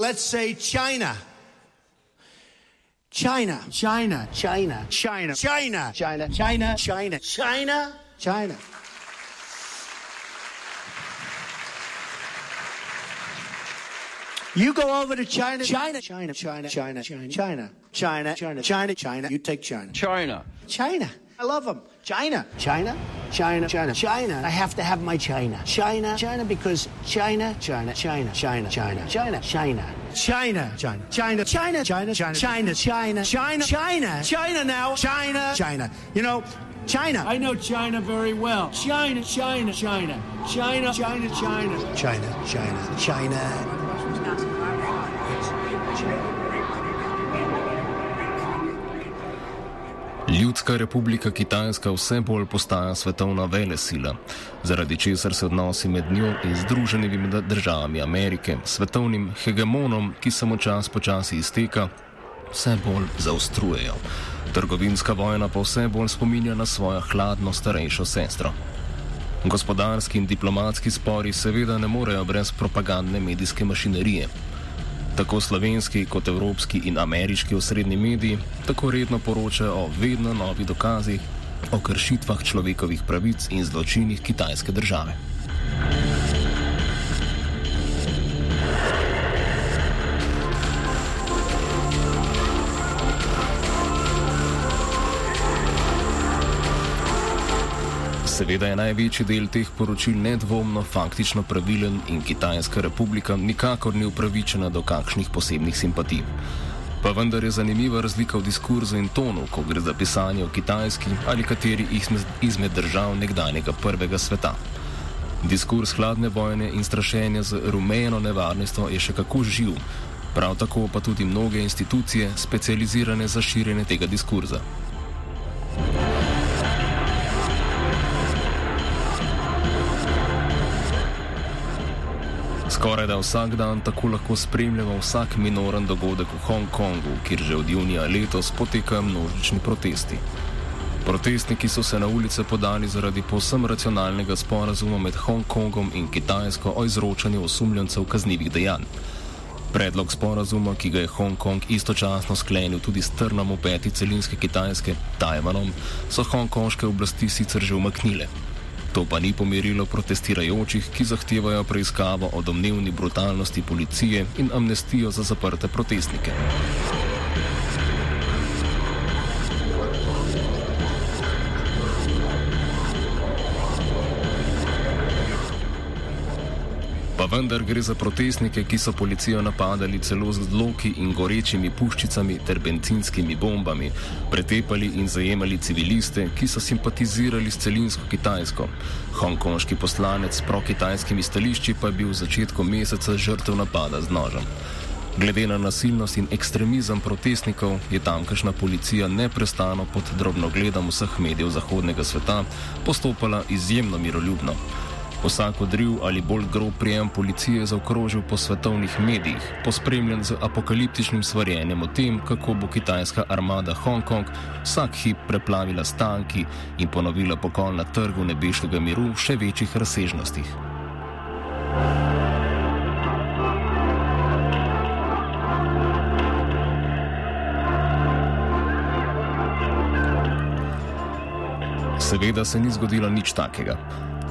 Let's say China. China. China. China. China. China. China. China. China. China. China. You go over to China. China. China. China. China. China. China. China. China. China. China. You take China. China. China. I love them. China. China. China. China. China. I have to have my China. China. China because China. China. China. China. China. China. China. China. China. China. China. China. China. China. China. China. China. China now. China. China. You know, China. I know China very well. China, China, China. China, China, China. China. China. China. Ljudska republika Kitajska vse bolj postaja svetovna velesila, zaradi česar se odnosi med njo in Združenimi državami Amerike, svetovnim hegemonom, ki se mu čas počasi izteka, vse bolj zaostrujejo. Trgovinska vojna pa vse bolj spominja na svojo hladno starejšo sestro. Gospodarski in diplomatski spori seveda ne morejo brez propagandne medijske mašinerije. Tako slovenski kot evropski in ameriški osrednji mediji tako redno poročajo o vedno novih dokazih o kršitvah človekovih pravic in zločinih kitajske države. Seveda je največji del teh poročil nedvomno faktično pravilen in Kitajska republika nikakor ni upravičena do kakšnih posebnih simpatij. Pa vendar je zanimiva razlika v diskurzu in tonu, ko gre za pisanje o Kitajski ali kateri izmed držav nekdanjega prvega sveta. Diskurs hladne vojne in strašenja z rumeno nevarnostjo je še kako živ, prav tako pa tudi mnoge institucije specializirane za širjenje tega diskurza. Skoraj da vsak dan tako lahko spremljamo vsak minoren dogodek v Hongkongu, kjer že od junija letos potekajo množični protesti. Protestniki so se na ulice podali zaradi povsem racionalnega sporazuma med Hongkongom in Kitajsko o izročanju osumljencev kaznjivih dejanj. Predlog sporazuma, ki ga je Hongkong istočasno sklenil tudi s trnom v peti celinske Kitajske, Tajvanom, so hongkonške oblasti sicer že umaknile. To pa ni pomirilo protestirajočih, ki zahtevajo preiskavo o domnevni brutalnosti policije in amnestijo za zaprte protestnike. Vendar gre za protestnike, ki so policijo napadali celo z odloki in gorečimi puščicami ter benzinskimi bombami, pretepali in zajemali civiliste, ki so simpatizirali s celinsko Kitajsko. Hongkonški poslanec s pro-kitajskimi stališči pa je bil v začetku meseca žrtev napada z nožem. Glede na nasilnost in ekstremizem protestnikov je tamkajšnja policija neprestano pod drobnogledom vseh medijev zahodnega sveta postopala izjemno miroljubno. Vsak odriv ali bolj grob prijem policije zaokrožil po svetovnih medijih, pospremljen z apokaliptičnim svarjenjem o tem, kako bo kitajska armada Hongkong vsak hip preplavila stanki in ponovila pokol na trgu nebeškega miru v še večjih razsežnostih. Seveda se ni zgodilo nič takega.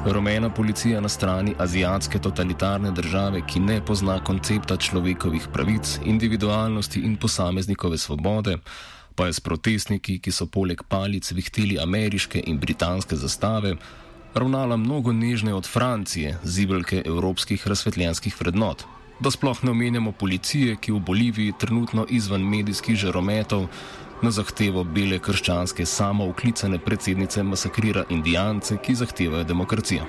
Rumena policija na strani azijatske totalitarne države, ki ne pozna koncepta človekovih pravic, individualnosti in posameznikove svobode, pa je s protestniki, ki so poleg palic vihteli ameriške in britanske zastave, ravnala mnogo nežneje od Francije, zibelke evropskih razsvetljenskih vrednot. Da sploh ne omenjamo policije, ki v Boliviji trenutno izven medijskih žarometov na zahtevo bele krščanske samouklicane predsednice masakrira indijance, ki zahtevajo demokracijo.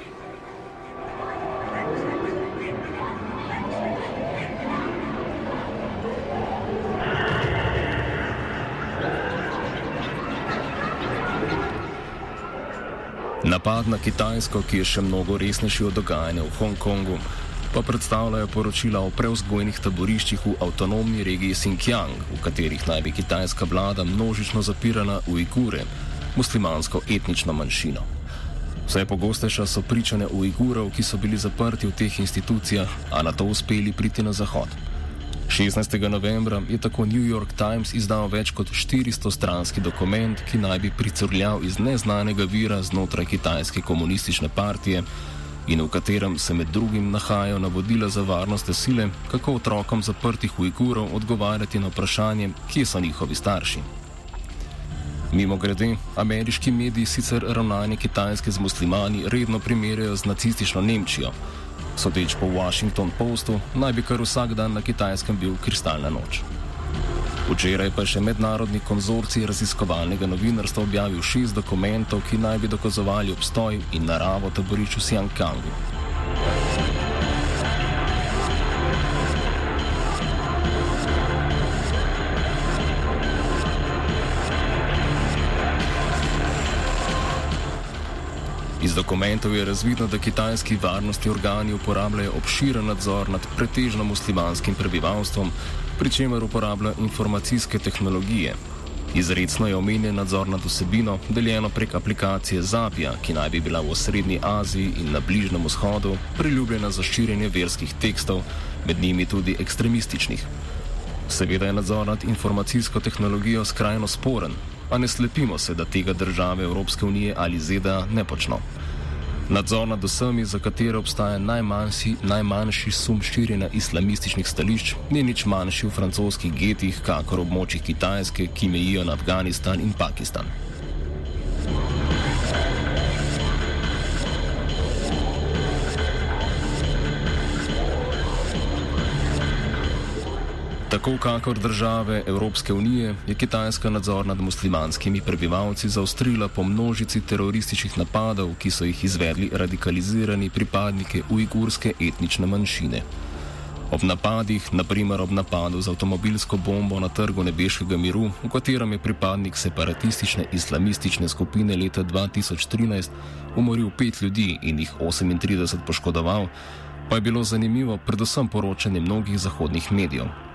Napad na Kitajsko, ki je še mnogo resnejši od dogajanja v Hongkongu, pa predstavljajo poročila o preuzgojnih taboriščih v avtonomni regiji Xinjiang, v katerih naj bi kitajska vlada množično zapirala Ujgure, muslimansko etnično manjšino. Vse pogostejša so pričane Ujgurov, ki so bili zaprti v teh institucijah, a na to uspeli priti na zahod. 16. novembra je tako New York Times izdal več kot 400 stranski dokument, ki naj bi pricrljal iz neznanega vira znotraj kitajske komunistične partije in v katerem se med drugim nahajajo navodila za varnostne sile, kako otrokom zaprtih Ujgurov odgovarjati na vprašanje, kje so njihovi starši. Mimo grede, ameriški mediji sicer ravnanje kitajske z muslimani redno primerjajo z nacistično Nemčijo. Sodeč po Washington Postu, naj bi kar vsak dan na kitajskem bil kristalna noč. Včeraj pa je še mednarodni konzorcij raziskovalnega novinarstva objavil šest dokumentov, ki naj bi dokazovali obstoj in naravo taborišča v Xiangkangu. Iz dokumentov je razvidno, da kitajski varnostni organi uporabljajo obširen nadzor nad pretežno muslimanskim prebivalstvom, pri čemer uporabljajo informacijske tehnologije. Izredno je omenjen nadzor nad vsebino, deljeno prek aplikacije Zapija, ki naj bi bila v Srednji Aziji in na Bližnjem vzhodu priljubljena za širjenje verskih tekstov, med njimi tudi ekstremističnih. Seveda je nadzor nad informacijsko tehnologijo skrajno sporen, a ne slepimo se, da tega države Evropske unije ali ZDA ne počno. Nadzor nad vsemi, za katere obstaja najmanjši, najmanjši sum širjenja islamističnih stališč, ni nič manjši v francoskih getih, kakor območjih Kitajske, ki mejijo na Afganistan in Pakistan. Tako kakor države Evropske unije je Kitajska nadzor nad muslimanskimi prebivalci zaostrila po množici terorističnih napadov, ki so jih izvedli radikalizirani pripadniki ujgurske etnične manjšine. Ob napadih, naprimer ob napadu z avtomobilsko bombo na trgu Nebeškega miru, v katerem je pripadnik separatistične islamistične skupine leta 2013 umoril pet ljudi in jih 38 poškodoval, pa je bilo zanimivo predvsem poročanje mnogih zahodnih medijev.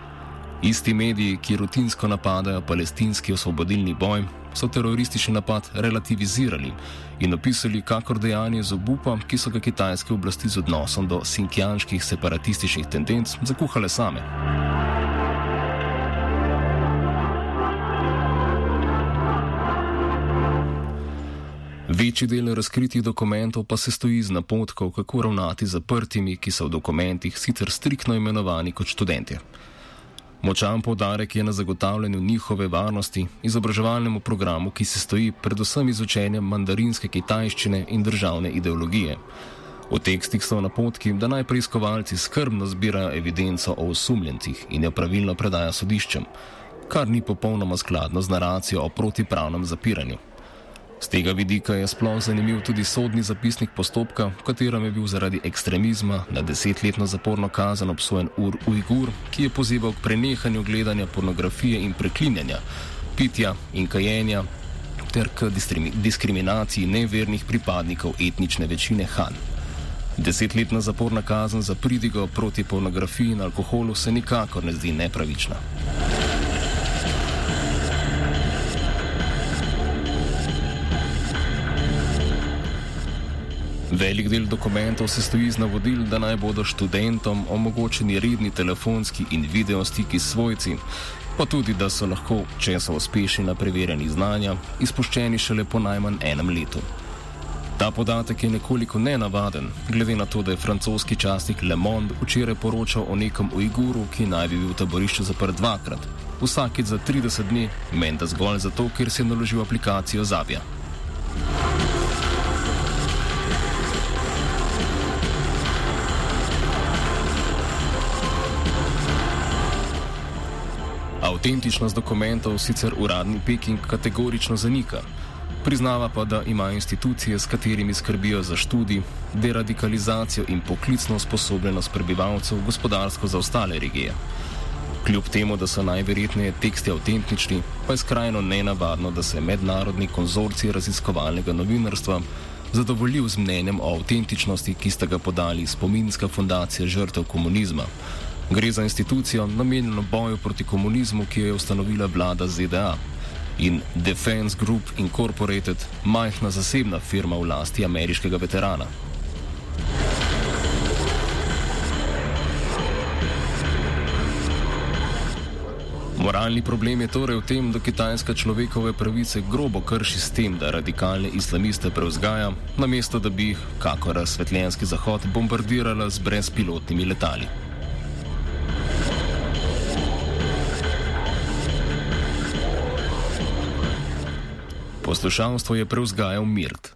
Isti mediji, ki rutinsko napadajo palestinski osvobodilni boj, so teroristični napad relativizirali in opisali kakor dejanje z obupa, ki so ga kitajske oblasti z odnosom do sinkjanskih separatističnih tendenc zakuhale same. Večji del razkritih dokumentov pa se stoji z napotkov, kako ravnati z zaprtimi, ki so v dokumentih sicer striktno imenovani kot študenti. Močan povdarek je na zagotavljanju njihove varnosti, izobraževalnemu programu, ki se stoji predvsem iz učenja mandarinske kitajščine in državne ideologije. V tekstih so napotki, da naj preiskovalci skrbno zbirajo evidenco o osumljencih in jo pravilno predajo sodiščem, kar ni popolnoma skladno z naracijo o protipravnem zapiranju. Z tega vidika je sploh zanimiv tudi sodni zapisnik postopka, v katerem je bil zaradi ekstremizma na desetletno zaporno kazen obsojen Ur Ujgur, ki je pozival k prenehanju gledanja pornografije in preklinjanja, pitja in kajenja ter k diskriminaciji nevernih pripadnikov etnične večine Han. Desetletna zaporna kazen za pridigo proti pornografiji in alkoholu se nikakor ne zdi nepravična. Velik del dokumentov se stoji z navodil, da naj bodo študentom omogočeni redni telefonski in video stiki s svojci, pa tudi, da so lahko, če so uspešni na preverjanju znanja, izpuščeni šele po najmanj enem letu. Ta podatek je nekoliko nenavaden, glede na to, da je francoski časnik Le Monde včeraj poročal o nekem Ujguru, ki naj bi bil v taborišču zaprt dvakrat, vsakeč za 30 dni, menda zgolj zato, ker si je naložil aplikacijo Zabija. Avtentičnost dokumentov sicer uradni Peking kategorično zanika, priznava pa, da ima institucije, s katerimi skrbijo za študij, deradikalizacijo in poklicno usposobljenost prebivalcev gospodarsko za ostale regije. Kljub temu, da so najverjetneje teksti avtentični, pa je skrajno nenavadno, da se mednarodni konzorcij raziskovalnega novinarstva zadovoljil z mnenjem o avtentičnosti, ki sta ga podali spominska fundacija žrtev komunizma. Gre za institucijo namenjeno boju proti komunizmu, ki jo je ustanovila vlada ZDA in Defense Group Incorporated, majhna zasebna firma v lasti ameriškega veterana. Moralni problem je torej v tem, da Kitajska človekove pravice grobo krši s tem, da radikalne islamiste prevzgaja, namesto da bi jih, kako razsvetljenski zahod, bombardirala z brezpilotnimi letali. Poslušalstvo je prevzgajal Mirt.